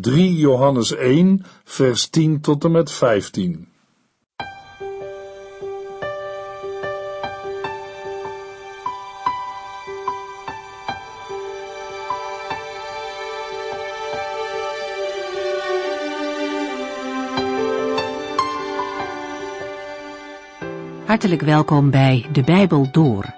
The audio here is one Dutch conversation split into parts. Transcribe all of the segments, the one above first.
3 Johannes 1, vers 10 tot en met 15. Hartelijk welkom bij De Bijbel Door.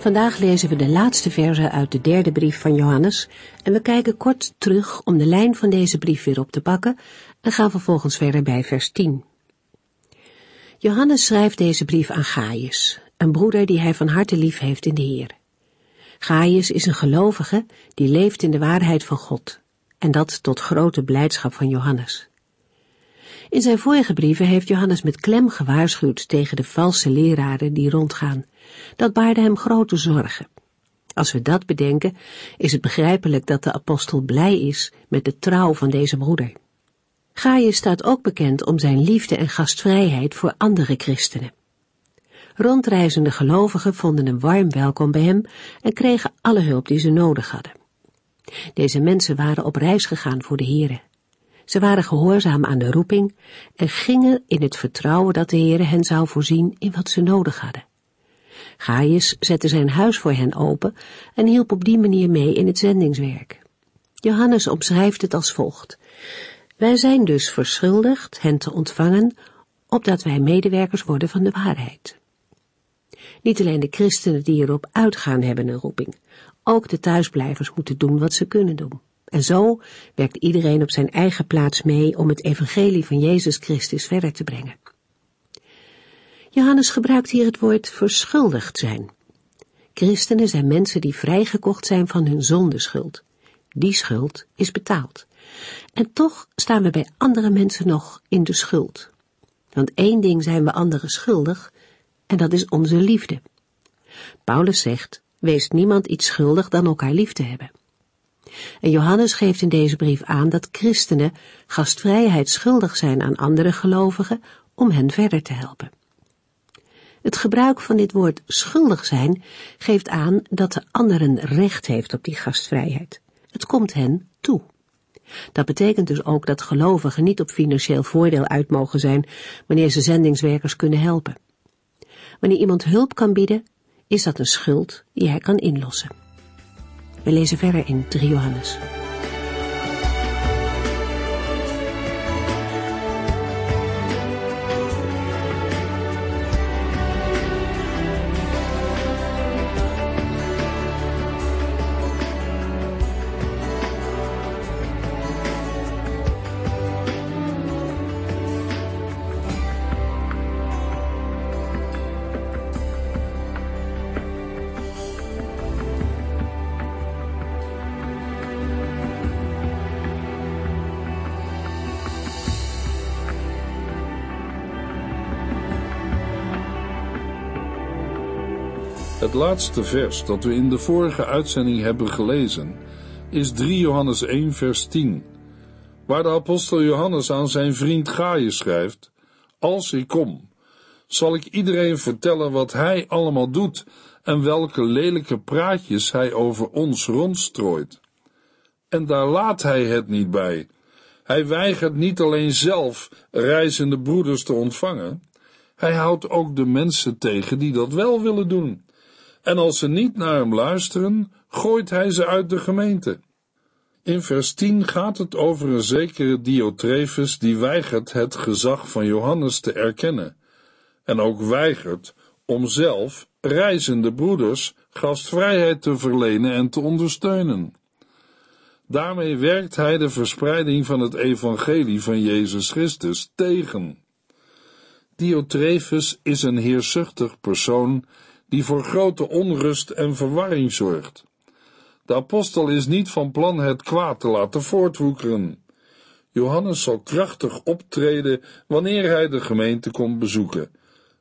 Vandaag lezen we de laatste verse uit de derde brief van Johannes en we kijken kort terug om de lijn van deze brief weer op te pakken en gaan vervolgens verder bij vers 10. Johannes schrijft deze brief aan Gaius, een broeder die hij van harte lief heeft in de Heer. Gaius is een gelovige die leeft in de waarheid van God en dat tot grote blijdschap van Johannes. In zijn vorige brieven heeft Johannes met klem gewaarschuwd tegen de valse leraren die rondgaan. Dat baarde hem grote zorgen. Als we dat bedenken, is het begrijpelijk dat de apostel blij is met de trouw van deze broeder. Gaius staat ook bekend om zijn liefde en gastvrijheid voor andere christenen. Rondreizende gelovigen vonden een warm welkom bij hem en kregen alle hulp die ze nodig hadden. Deze mensen waren op reis gegaan voor de Here. Ze waren gehoorzaam aan de roeping en gingen in het vertrouwen dat de Heere hen zou voorzien in wat ze nodig hadden. Gaius zette zijn huis voor hen open en hielp op die manier mee in het zendingswerk. Johannes omschrijft het als volgt. Wij zijn dus verschuldigd hen te ontvangen, opdat wij medewerkers worden van de waarheid. Niet alleen de christenen die erop uitgaan hebben een roeping, ook de thuisblijvers moeten doen wat ze kunnen doen. En zo werkt iedereen op zijn eigen plaats mee om het evangelie van Jezus Christus verder te brengen. Johannes gebruikt hier het woord verschuldigd zijn. Christenen zijn mensen die vrijgekocht zijn van hun zondeschuld. Die schuld is betaald. En toch staan we bij andere mensen nog in de schuld. Want één ding zijn we anderen schuldig, en dat is onze liefde. Paulus zegt, wees niemand iets schuldig dan elkaar lief te hebben. En Johannes geeft in deze brief aan dat christenen gastvrijheid schuldig zijn aan andere gelovigen om hen verder te helpen. Het gebruik van dit woord schuldig zijn geeft aan dat de ander een recht heeft op die gastvrijheid. Het komt hen toe. Dat betekent dus ook dat gelovigen niet op financieel voordeel uit mogen zijn wanneer ze zendingswerkers kunnen helpen. Wanneer iemand hulp kan bieden, is dat een schuld die hij kan inlossen. We lezen verder in 3 Johannes. Het laatste vers dat we in de vorige uitzending hebben gelezen is 3 Johannes 1 vers 10, waar de apostel Johannes aan zijn vriend Gaius schrijft, Als ik kom, zal ik iedereen vertellen wat hij allemaal doet en welke lelijke praatjes hij over ons rondstrooit. En daar laat hij het niet bij. Hij weigert niet alleen zelf reizende broeders te ontvangen, hij houdt ook de mensen tegen die dat wel willen doen en als ze niet naar hem luisteren, gooit hij ze uit de gemeente. In vers 10 gaat het over een zekere Diotrefus die weigert het gezag van Johannes te erkennen en ook weigert om zelf reizende broeders gastvrijheid te verlenen en te ondersteunen. Daarmee werkt hij de verspreiding van het evangelie van Jezus Christus tegen. Diotrefus is een heerzuchtig persoon die voor grote onrust en verwarring zorgt. De apostel is niet van plan het kwaad te laten voortwoekeren. Johannes zal krachtig optreden wanneer hij de gemeente komt bezoeken.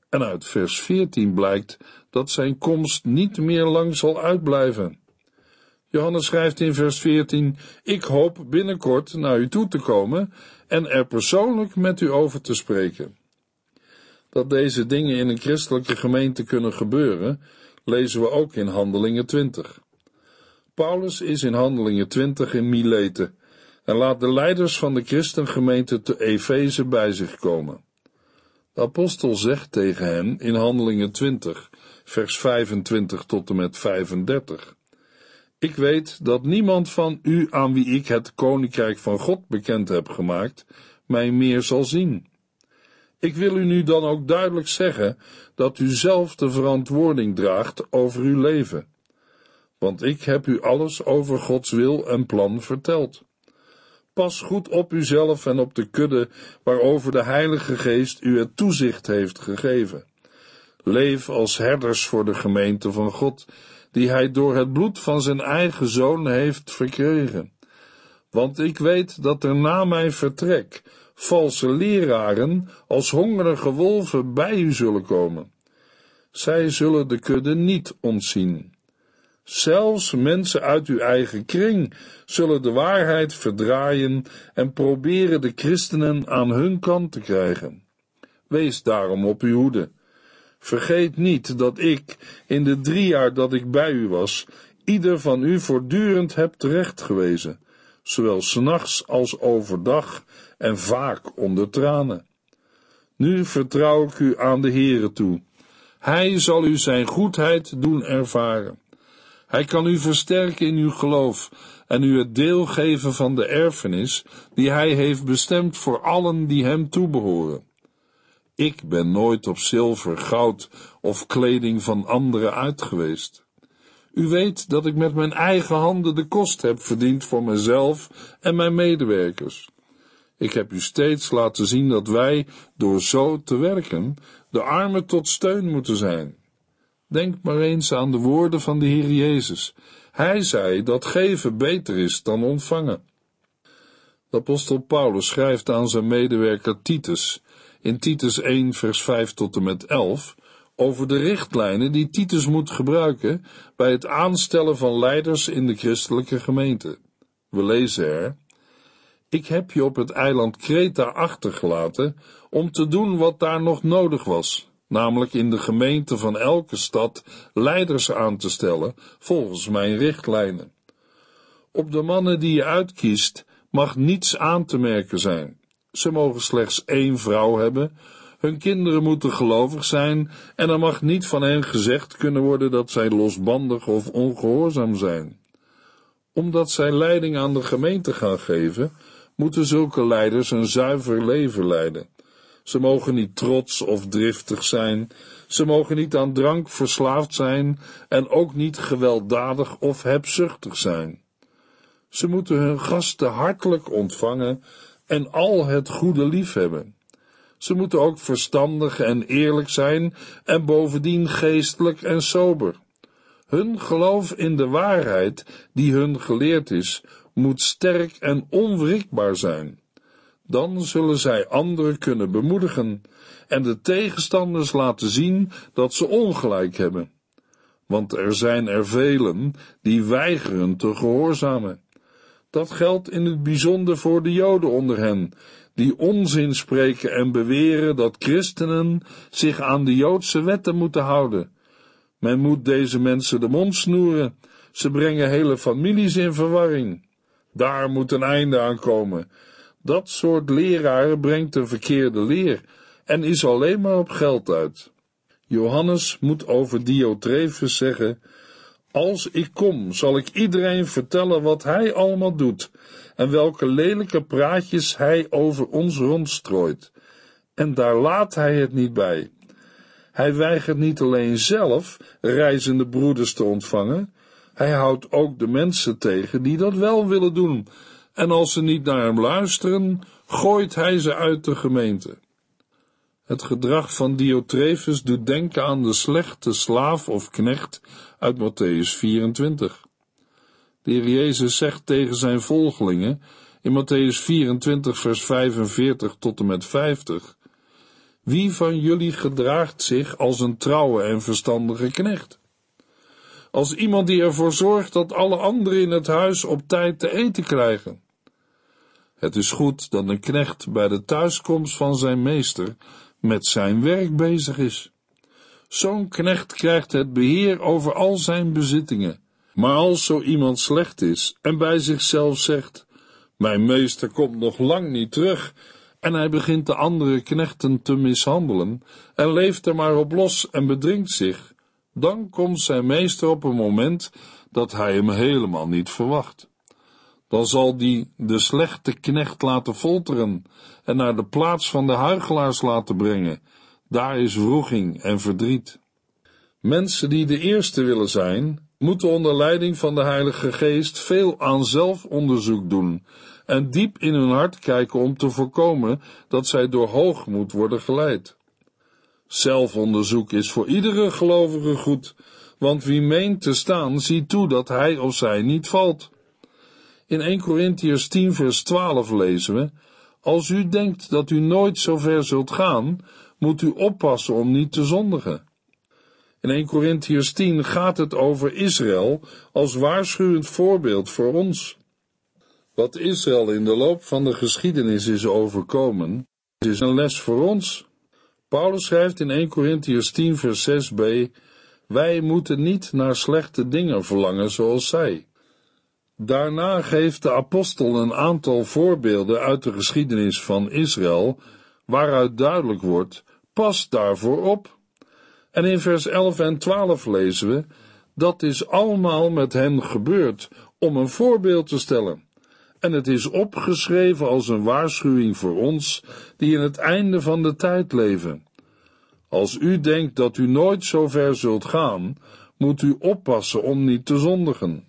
En uit vers 14 blijkt dat zijn komst niet meer lang zal uitblijven. Johannes schrijft in vers 14: Ik hoop binnenkort naar u toe te komen en er persoonlijk met u over te spreken. Dat deze dingen in een christelijke gemeente kunnen gebeuren, lezen we ook in Handelingen 20. Paulus is in Handelingen 20 in Mileten en laat de leiders van de christengemeente te Efeze bij zich komen. De apostel zegt tegen hen in Handelingen 20, vers 25 tot en met 35. Ik weet dat niemand van u aan wie ik het koninkrijk van God bekend heb gemaakt, mij meer zal zien. Ik wil u nu dan ook duidelijk zeggen dat u zelf de verantwoording draagt over uw leven. Want ik heb u alles over Gods wil en plan verteld. Pas goed op uzelf en op de kudde waarover de Heilige Geest u het toezicht heeft gegeven. Leef als herders voor de gemeente van God, die hij door het bloed van zijn eigen zoon heeft verkregen. Want ik weet dat er na mijn vertrek valse leraren als hongerige wolven bij u zullen komen. Zij zullen de kudde niet ontzien. Zelfs mensen uit uw eigen kring zullen de waarheid verdraaien en proberen de christenen aan hun kant te krijgen. Wees daarom op uw hoede. Vergeet niet dat ik, in de drie jaar dat ik bij u was, ieder van u voortdurend heb terechtgewezen, zowel s'nachts als overdag en vaak onder tranen. Nu vertrouw ik u aan de Heere toe. Hij zal u zijn goedheid doen ervaren. Hij kan u versterken in uw geloof en u het deel geven van de erfenis die hij heeft bestemd voor allen die hem toebehoren. Ik ben nooit op zilver, goud of kleding van anderen uitgeweest. U weet dat ik met mijn eigen handen de kost heb verdiend voor mezelf en mijn medewerkers. Ik heb u steeds laten zien dat wij, door zo te werken, de armen tot steun moeten zijn. Denk maar eens aan de woorden van de Heer Jezus. Hij zei dat geven beter is dan ontvangen. De apostel Paulus schrijft aan zijn medewerker Titus in Titus 1 vers 5 tot en met 11 over de richtlijnen die Titus moet gebruiken bij het aanstellen van leiders in de christelijke gemeente. We lezen er ik heb je op het eiland Kreta achtergelaten om te doen wat daar nog nodig was, namelijk in de gemeente van elke stad leiders aan te stellen volgens mijn richtlijnen. Op de mannen die je uitkiest mag niets aan te merken zijn. Ze mogen slechts één vrouw hebben, hun kinderen moeten gelovig zijn en er mag niet van hen gezegd kunnen worden dat zij losbandig of ongehoorzaam zijn. Omdat zij leiding aan de gemeente gaan geven, moeten zulke leiders een zuiver leven leiden. Ze mogen niet trots of driftig zijn, ze mogen niet aan drank verslaafd zijn en ook niet gewelddadig of hebzuchtig zijn. Ze moeten hun gasten hartelijk ontvangen en al het goede liefhebben. Ze moeten ook verstandig en eerlijk zijn en bovendien geestelijk en sober. Hun geloof in de waarheid die hun geleerd is, moet sterk en onwrikbaar zijn. Dan zullen zij anderen kunnen bemoedigen en de tegenstanders laten zien dat ze ongelijk hebben. Want er zijn er velen die weigeren te gehoorzamen. Dat geldt in het bijzonder voor de Joden onder hen, die onzin spreken en beweren dat christenen zich aan de Joodse wetten moeten houden. Men moet deze mensen de mond snoeren, ze brengen hele families in verwarring. Daar moet een einde aan komen. Dat soort leraren brengt een verkeerde leer en is alleen maar op geld uit. Johannes moet over Diotrefus zeggen: Als ik kom, zal ik iedereen vertellen wat hij allemaal doet en welke lelijke praatjes hij over ons rondstrooit. En daar laat hij het niet bij. Hij weigert niet alleen zelf reizende broeders te ontvangen, hij houdt ook de mensen tegen die dat wel willen doen, en als ze niet naar hem luisteren, gooit hij ze uit de gemeente. Het gedrag van Diotrefus doet denken aan de slechte slaaf of knecht uit Matthäus 24. De heer Jezus zegt tegen zijn volgelingen in Matthäus 24, vers 45 tot en met 50. Wie van jullie gedraagt zich als een trouwe en verstandige knecht? Als iemand die ervoor zorgt dat alle anderen in het huis op tijd te eten krijgen. Het is goed dat een knecht bij de thuiskomst van zijn meester met zijn werk bezig is. Zo'n knecht krijgt het beheer over al zijn bezittingen. Maar als zo iemand slecht is en bij zichzelf zegt: Mijn meester komt nog lang niet terug, en hij begint de andere knechten te mishandelen en leeft er maar op los en bedringt zich, dan komt zijn meester op een moment dat hij hem helemaal niet verwacht. Dan zal die de slechte knecht laten folteren en naar de plaats van de huigelaars laten brengen. Daar is wroeging en verdriet. Mensen die de eerste willen zijn, moeten onder leiding van de Heilige Geest veel aan zelfonderzoek doen en diep in hun hart kijken om te voorkomen dat zij door hoogmoed worden geleid. Zelfonderzoek is voor iedere gelovige goed, want wie meent te staan, ziet toe dat hij of zij niet valt. In 1 Corinthians 10 vers 12 lezen we, als u denkt dat u nooit zo ver zult gaan, moet u oppassen om niet te zondigen. In 1 Corinthians 10 gaat het over Israël als waarschuwend voorbeeld voor ons. Wat Israël in de loop van de geschiedenis is overkomen, is een les voor ons. Paulus schrijft in 1 Corinthians 10 vers 6b, wij moeten niet naar slechte dingen verlangen zoals zij. Daarna geeft de apostel een aantal voorbeelden uit de geschiedenis van Israël, waaruit duidelijk wordt, pas daarvoor op. En in vers 11 en 12 lezen we, dat is allemaal met hen gebeurd om een voorbeeld te stellen. En het is opgeschreven als een waarschuwing voor ons, die in het einde van de tijd leven. Als u denkt dat u nooit zo ver zult gaan, moet u oppassen om niet te zondigen.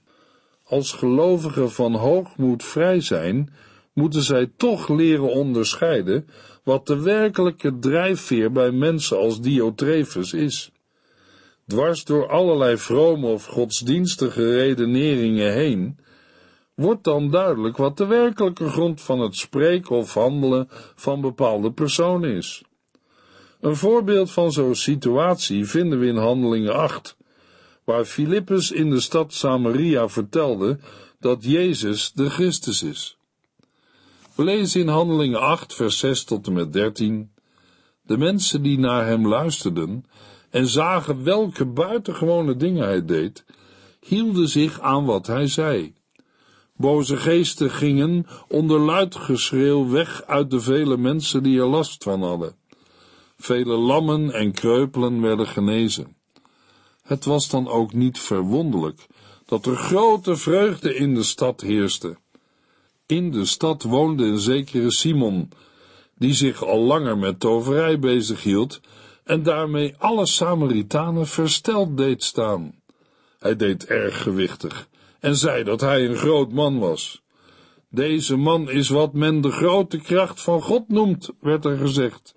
Als gelovigen van hoogmoed vrij zijn, moeten zij toch leren onderscheiden wat de werkelijke drijfveer bij mensen als Diotrefus is. Dwars door allerlei vrome of godsdienstige redeneringen heen, wordt dan duidelijk wat de werkelijke grond van het spreken of handelen van bepaalde personen is. Een voorbeeld van zo'n situatie vinden we in Handelingen 8, waar Filippus in de stad Samaria vertelde dat Jezus de Christus is. We lezen in Handelingen 8, vers 6 tot en met 13. De mensen die naar hem luisterden en zagen welke buitengewone dingen hij deed, hielden zich aan wat hij zei. Boze geesten gingen onder luid geschreeuw weg uit de vele mensen die er last van hadden. Vele lammen en kreupelen werden genezen. Het was dan ook niet verwonderlijk dat er grote vreugde in de stad heerste. In de stad woonde een zekere Simon, die zich al langer met toverij bezighield en daarmee alle Samaritanen versteld deed staan. Hij deed erg gewichtig en zei dat hij een groot man was. Deze man is wat men de grote kracht van God noemt, werd er gezegd.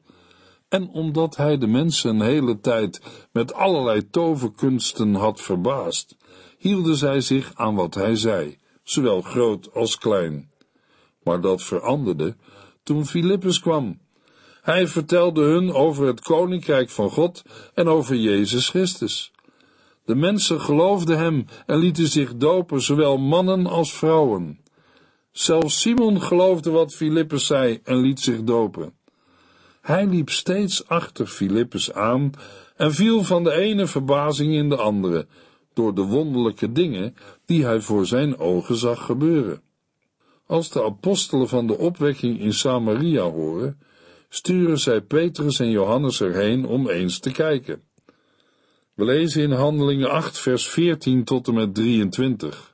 En omdat hij de mensen een hele tijd met allerlei toverkunsten had verbaasd, hielden zij zich aan wat hij zei, zowel groot als klein. Maar dat veranderde toen Filippus kwam. Hij vertelde hun over het koninkrijk van God en over Jezus Christus. De mensen geloofden hem en lieten zich dopen, zowel mannen als vrouwen. Zelfs Simon geloofde wat Filippus zei en liet zich dopen. Hij liep steeds achter Filippus aan en viel van de ene verbazing in de andere, door de wonderlijke dingen die hij voor zijn ogen zag gebeuren. Als de apostelen van de opwekking in Samaria horen, sturen zij Petrus en Johannes erheen om eens te kijken. We lezen in Handelingen 8, vers 14 tot en met 23.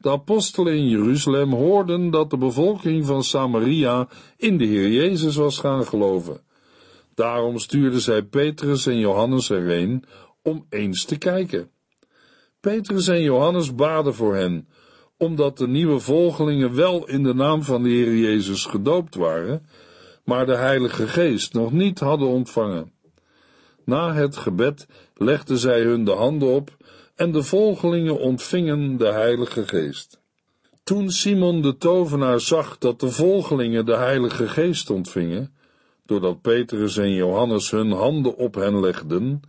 De apostelen in Jeruzalem hoorden dat de bevolking van Samaria in de Heer Jezus was gaan geloven. Daarom stuurden zij Petrus en Johannes erheen om eens te kijken. Petrus en Johannes baden voor hen, omdat de nieuwe volgelingen wel in de naam van de Heer Jezus gedoopt waren, maar de Heilige Geest nog niet hadden ontvangen. Na het gebed legden zij hun de handen op en de volgelingen ontvingen de Heilige Geest. Toen Simon de tovenaar zag dat de volgelingen de Heilige Geest ontvingen, doordat Petrus en Johannes hun handen op hen legden,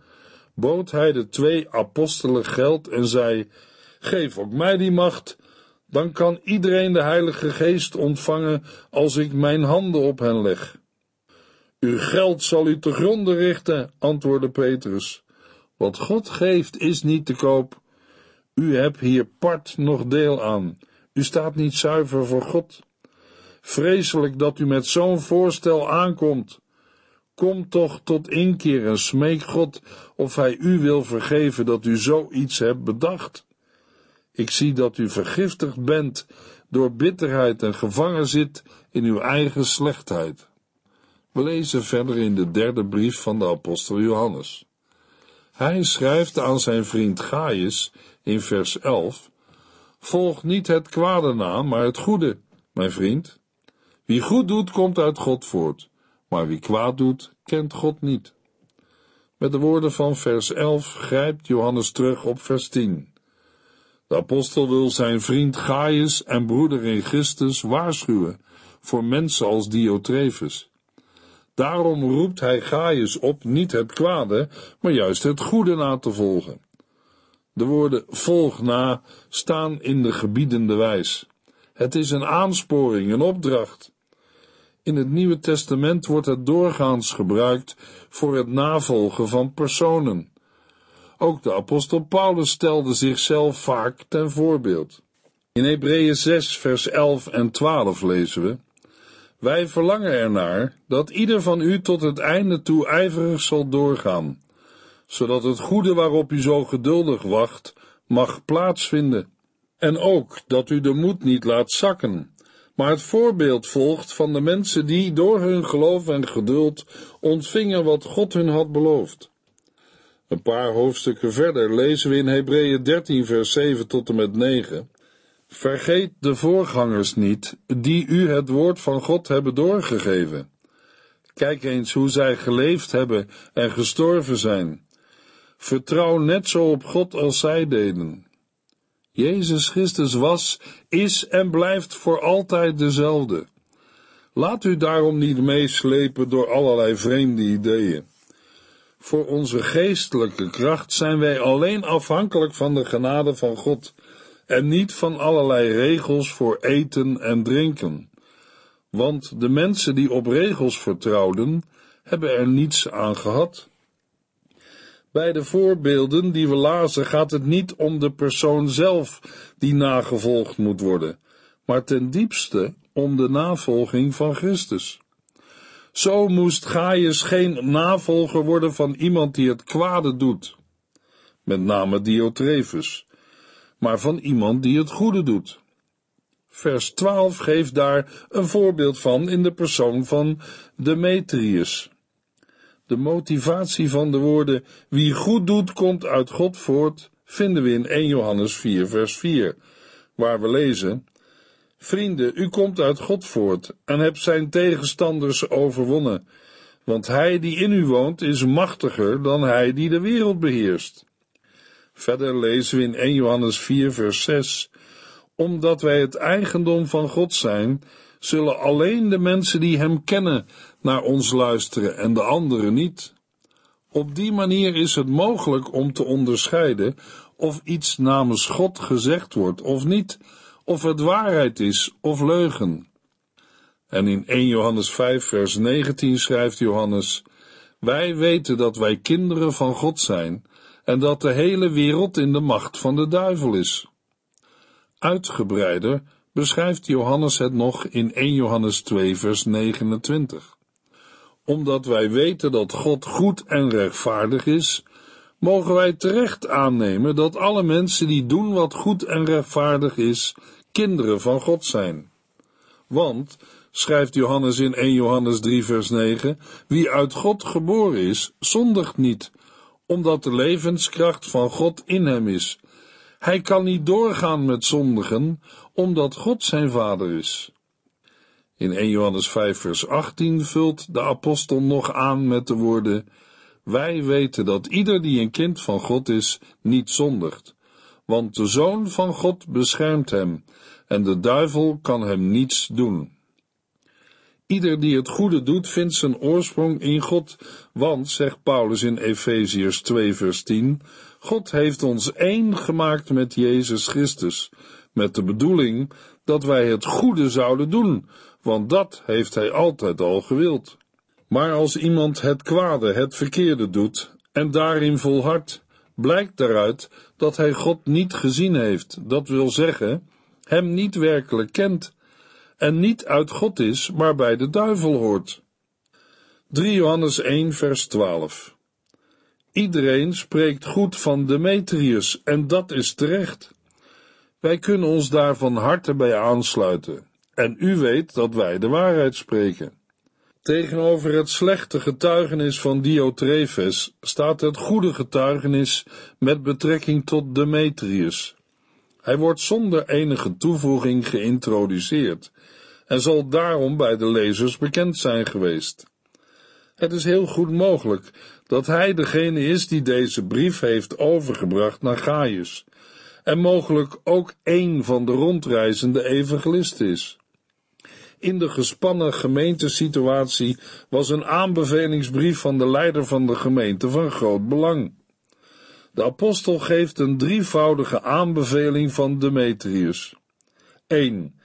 bood hij de twee apostelen geld en zei: Geef ook mij die macht, dan kan iedereen de Heilige Geest ontvangen als ik mijn handen op hen leg. Uw geld zal u te gronden richten, antwoordde Petrus. Wat God geeft is niet te koop. U hebt hier part nog deel aan. U staat niet zuiver voor God. Vreselijk dat u met zo'n voorstel aankomt. Kom toch tot inkeer en smeek God of hij u wil vergeven dat u zoiets hebt bedacht. Ik zie dat u vergiftigd bent door bitterheid en gevangen zit in uw eigen slechtheid. We lezen verder in de derde brief van de apostel Johannes. Hij schrijft aan zijn vriend Gaius in vers 11: Volg niet het kwade na, maar het goede, mijn vriend. Wie goed doet, komt uit God voort, maar wie kwaad doet, kent God niet. Met de woorden van vers 11 grijpt Johannes terug op vers 10. De apostel wil zijn vriend Gaius en broeder in Christus waarschuwen voor mensen als Diotrefus. Daarom roept hij Gaius op niet het kwade, maar juist het goede na te volgen. De woorden volg na staan in de gebiedende wijs. Het is een aansporing, een opdracht. In het Nieuwe Testament wordt het doorgaans gebruikt voor het navolgen van personen. Ook de apostel Paulus stelde zichzelf vaak ten voorbeeld. In Hebreeën 6, vers 11 en 12 lezen we: Wij verlangen ernaar dat ieder van u tot het einde toe ijverig zal doorgaan, zodat het goede waarop u zo geduldig wacht, mag plaatsvinden. En ook dat u de moed niet laat zakken, maar het voorbeeld volgt van de mensen die door hun geloof en geduld ontvingen wat God hun had beloofd. Een paar hoofdstukken verder lezen we in Hebreeën 13, vers 7 tot en met 9. Vergeet de voorgangers niet, die u het woord van God hebben doorgegeven. Kijk eens hoe zij geleefd hebben en gestorven zijn. Vertrouw net zo op God als zij deden. Jezus Christus was, is en blijft voor altijd dezelfde. Laat u daarom niet meeslepen door allerlei vreemde ideeën. Voor onze geestelijke kracht zijn wij alleen afhankelijk van de genade van God en niet van allerlei regels voor eten en drinken. Want de mensen die op regels vertrouwden, hebben er niets aan gehad. Bij de voorbeelden die we lazen gaat het niet om de persoon zelf die nagevolgd moet worden, maar ten diepste om de navolging van Christus. Zo moest Gaius geen navolger worden van iemand die het kwade doet, met name Diotrefus, maar van iemand die het goede doet. Vers 12 geeft daar een voorbeeld van in de persoon van Demetrius. De motivatie van de woorden wie goed doet komt uit God voort vinden we in 1 Johannes 4 vers 4, waar we lezen Vrienden, u komt uit God voort en hebt zijn tegenstanders overwonnen, want hij die in u woont is machtiger dan hij die de wereld beheerst. Verder lezen we in 1 Johannes 4 vers 6 Omdat wij het eigendom van God zijn, zullen alleen de mensen die hem kennen naar ons luisteren en de anderen niet. Op die manier is het mogelijk om te onderscheiden of iets namens God gezegd wordt of niet, of het waarheid is of leugen. En in 1 Johannes 5 vers 19 schrijft Johannes, wij weten dat wij kinderen van God zijn en dat de hele wereld in de macht van de duivel is. Uitgebreider beschrijft Johannes het nog in 1 Johannes 2 vers 29 omdat wij weten dat God goed en rechtvaardig is, mogen wij terecht aannemen dat alle mensen die doen wat goed en rechtvaardig is, kinderen van God zijn. Want, schrijft Johannes in 1 Johannes 3 vers 9, wie uit God geboren is, zondigt niet, omdat de levenskracht van God in hem is. Hij kan niet doorgaan met zondigen, omdat God zijn vader is. In 1 Johannes 5 vers 18 vult de apostel nog aan met de woorden, wij weten dat ieder die een kind van God is, niet zondigt, want de Zoon van God beschermt hem, en de duivel kan hem niets doen. Ieder die het goede doet, vindt zijn oorsprong in God, want, zegt Paulus in Efeziërs 2 vers 10, God heeft ons één gemaakt met Jezus Christus, met de bedoeling dat wij het goede zouden doen, want dat heeft hij altijd al gewild. Maar als iemand het kwade, het verkeerde doet, en daarin volhardt, blijkt daaruit dat hij God niet gezien heeft, dat wil zeggen, hem niet werkelijk kent, en niet uit God is, maar bij de duivel hoort. 3 Johannes 1 vers 12 Iedereen spreekt goed van Demetrius, en dat is terecht. Wij kunnen ons daar van harte bij aansluiten, en u weet dat wij de waarheid spreken. Tegenover het slechte getuigenis van Diotrephes staat het goede getuigenis met betrekking tot Demetrius. Hij wordt zonder enige toevoeging geïntroduceerd en zal daarom bij de lezers bekend zijn geweest. Het is heel goed mogelijk dat hij degene is die deze brief heeft overgebracht naar Gaius, en mogelijk ook een van de rondreizende evangelisten is. In de gespannen gemeentesituatie was een aanbevelingsbrief van de leider van de gemeente van groot belang. De apostel geeft een drievoudige aanbeveling van Demetrius. 1.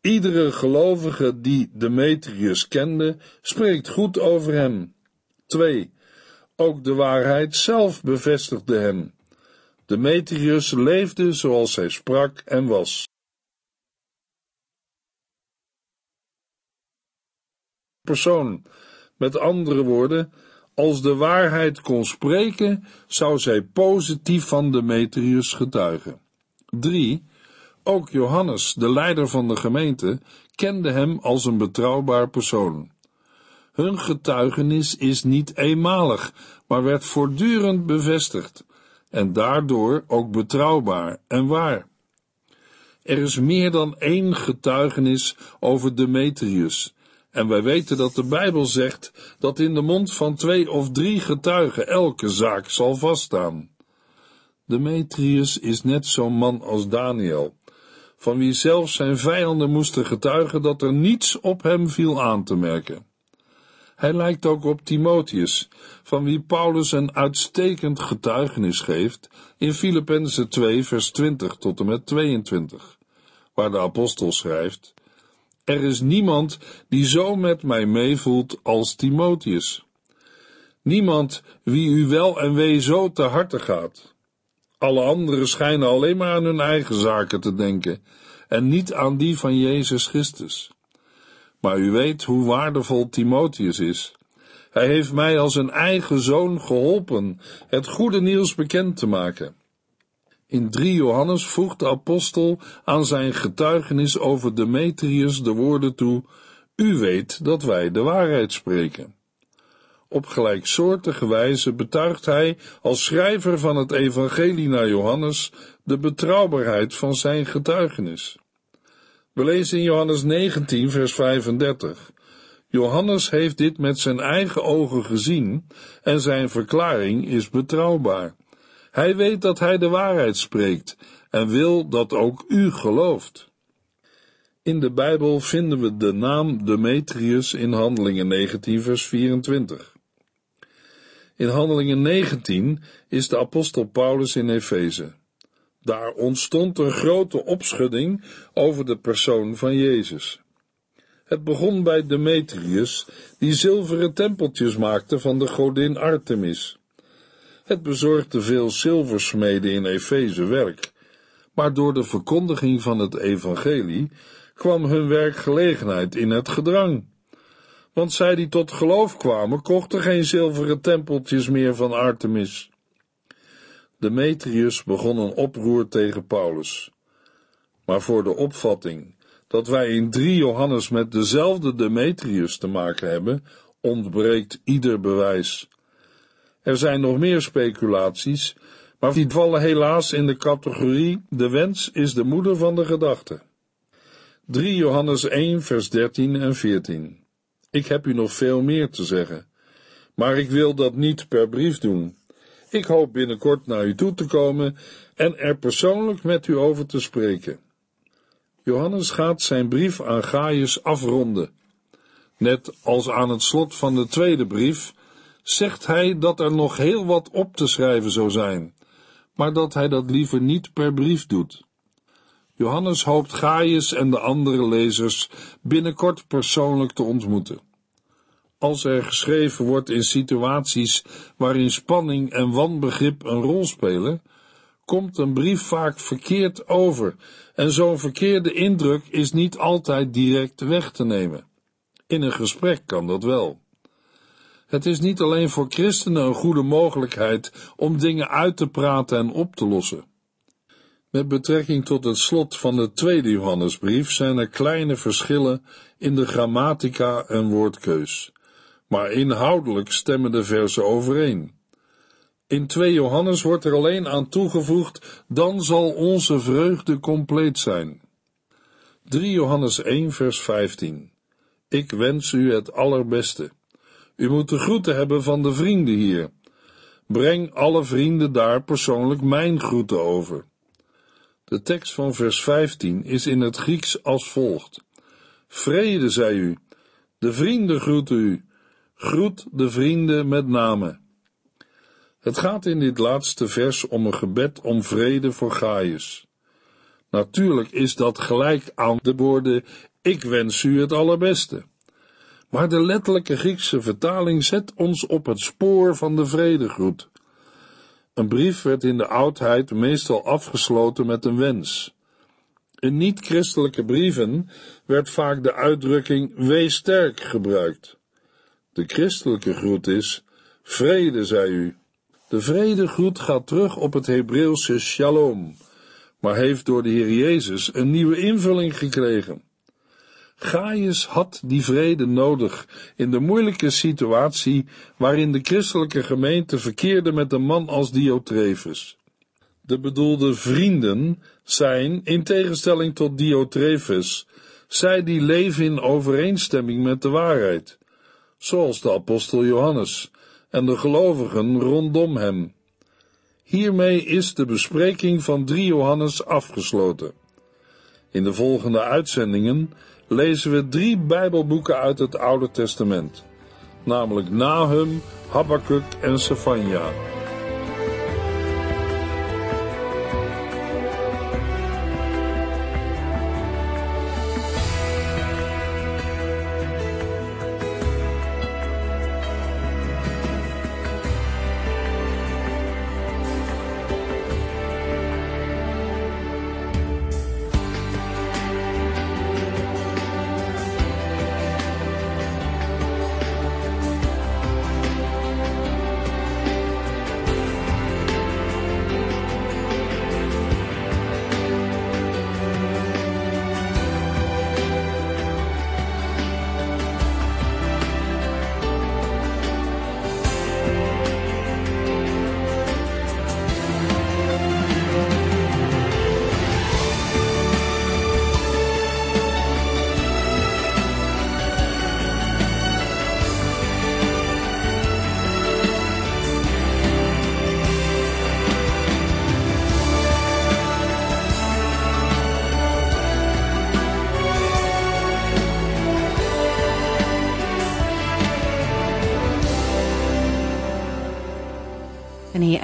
Iedere gelovige die Demetrius kende, spreekt goed over hem. 2. Ook de waarheid zelf bevestigde hem. Demetrius leefde zoals hij sprak en was. Persoon. Met andere woorden, als de waarheid kon spreken, zou zij positief van Demetrius getuigen. 3. Ook Johannes, de leider van de gemeente, kende hem als een betrouwbaar persoon. Hun getuigenis is niet eenmalig, maar werd voortdurend bevestigd en daardoor ook betrouwbaar en waar. Er is meer dan één getuigenis over Demetrius, en wij weten dat de Bijbel zegt dat in de mond van twee of drie getuigen elke zaak zal vaststaan. Demetrius is net zo'n man als Daniel, van wie zelfs zijn vijanden moesten getuigen dat er niets op hem viel aan te merken. Hij lijkt ook op Timotheus, van wie Paulus een uitstekend getuigenis geeft in Filippenzen 2 vers 20 tot en met 22, waar de apostel schrijft, er is niemand die zo met mij meevoelt als Timotheus. Niemand wie u wel en wee zo te harte gaat. Alle anderen schijnen alleen maar aan hun eigen zaken te denken en niet aan die van Jezus Christus. Maar u weet hoe waardevol Timotheus is. Hij heeft mij als een eigen zoon geholpen het goede nieuws bekend te maken. In 3 Johannes voegt de apostel aan zijn getuigenis over Demetrius de woorden toe: U weet dat wij de waarheid spreken. Op gelijksoortige wijze betuigt hij als schrijver van het evangelie naar Johannes de betrouwbaarheid van zijn getuigenis. We lezen in Johannes 19, vers 35. Johannes heeft dit met zijn eigen ogen gezien en zijn verklaring is betrouwbaar. Hij weet dat hij de waarheid spreekt en wil dat ook u gelooft. In de Bijbel vinden we de naam Demetrius in Handelingen 19, vers 24. In Handelingen 19 is de apostel Paulus in Efeze. Daar ontstond een grote opschudding over de persoon van Jezus. Het begon bij Demetrius, die zilveren tempeltjes maakte van de godin Artemis. Het bezorgde veel zilversmeden in Efeze werk, maar door de verkondiging van het evangelie kwam hun werkgelegenheid in het gedrang. Want zij die tot geloof kwamen, kochten geen zilveren tempeltjes meer van Artemis. Demetrius begon een oproer tegen Paulus. Maar voor de opvatting dat wij in 3 Johannes met dezelfde Demetrius te maken hebben, ontbreekt ieder bewijs. Er zijn nog meer speculaties, maar die vallen helaas in de categorie de wens is de moeder van de gedachte. 3 Johannes 1 vers 13 en 14 Ik heb u nog veel meer te zeggen, maar ik wil dat niet per brief doen. Ik hoop binnenkort naar u toe te komen en er persoonlijk met u over te spreken. Johannes gaat zijn brief aan Gaius afronden. Net als aan het slot van de tweede brief zegt hij dat er nog heel wat op te schrijven zou zijn, maar dat hij dat liever niet per brief doet. Johannes hoopt Gaius en de andere lezers binnenkort persoonlijk te ontmoeten. Als er geschreven wordt in situaties waarin spanning en wanbegrip een rol spelen, komt een brief vaak verkeerd over en zo'n verkeerde indruk is niet altijd direct weg te nemen. In een gesprek kan dat wel. Het is niet alleen voor christenen een goede mogelijkheid om dingen uit te praten en op te lossen. Met betrekking tot het slot van de tweede Johannesbrief zijn er kleine verschillen in de grammatica en woordkeus, maar inhoudelijk stemmen de versen overeen. In 2 Johannes wordt er alleen aan toegevoegd, dan zal onze vreugde compleet zijn. 3 Johannes 1 vers 15 Ik wens u het allerbeste. U moet de groeten hebben van de vrienden hier. Breng alle vrienden daar persoonlijk mijn groeten over. De tekst van vers 15 is in het Grieks als volgt. Vrede, zei u. De vrienden groeten u. Groet de vrienden met name. Het gaat in dit laatste vers om een gebed om vrede voor Gaius. Natuurlijk is dat gelijk aan de woorden: Ik wens u het allerbeste. Maar de letterlijke Griekse vertaling zet ons op het spoor van de vredegroet. Een brief werd in de oudheid meestal afgesloten met een wens. In niet-christelijke brieven werd vaak de uitdrukking wees sterk gebruikt. De christelijke groet is vrede, zei u. De vredegroet gaat terug op het Hebreeuwse shalom, maar heeft door de Heer Jezus een nieuwe invulling gekregen. Gaius had die vrede nodig in de moeilijke situatie waarin de christelijke gemeente verkeerde met een man als Diotrefus. De bedoelde vrienden zijn, in tegenstelling tot Diotrefus, zij die leven in overeenstemming met de waarheid, zoals de apostel Johannes en de gelovigen rondom hem. Hiermee is de bespreking van 3 Johannes afgesloten. In de volgende uitzendingen lezen we drie Bijbelboeken uit het Oude Testament, namelijk Nahum, Habakkuk en Sefania.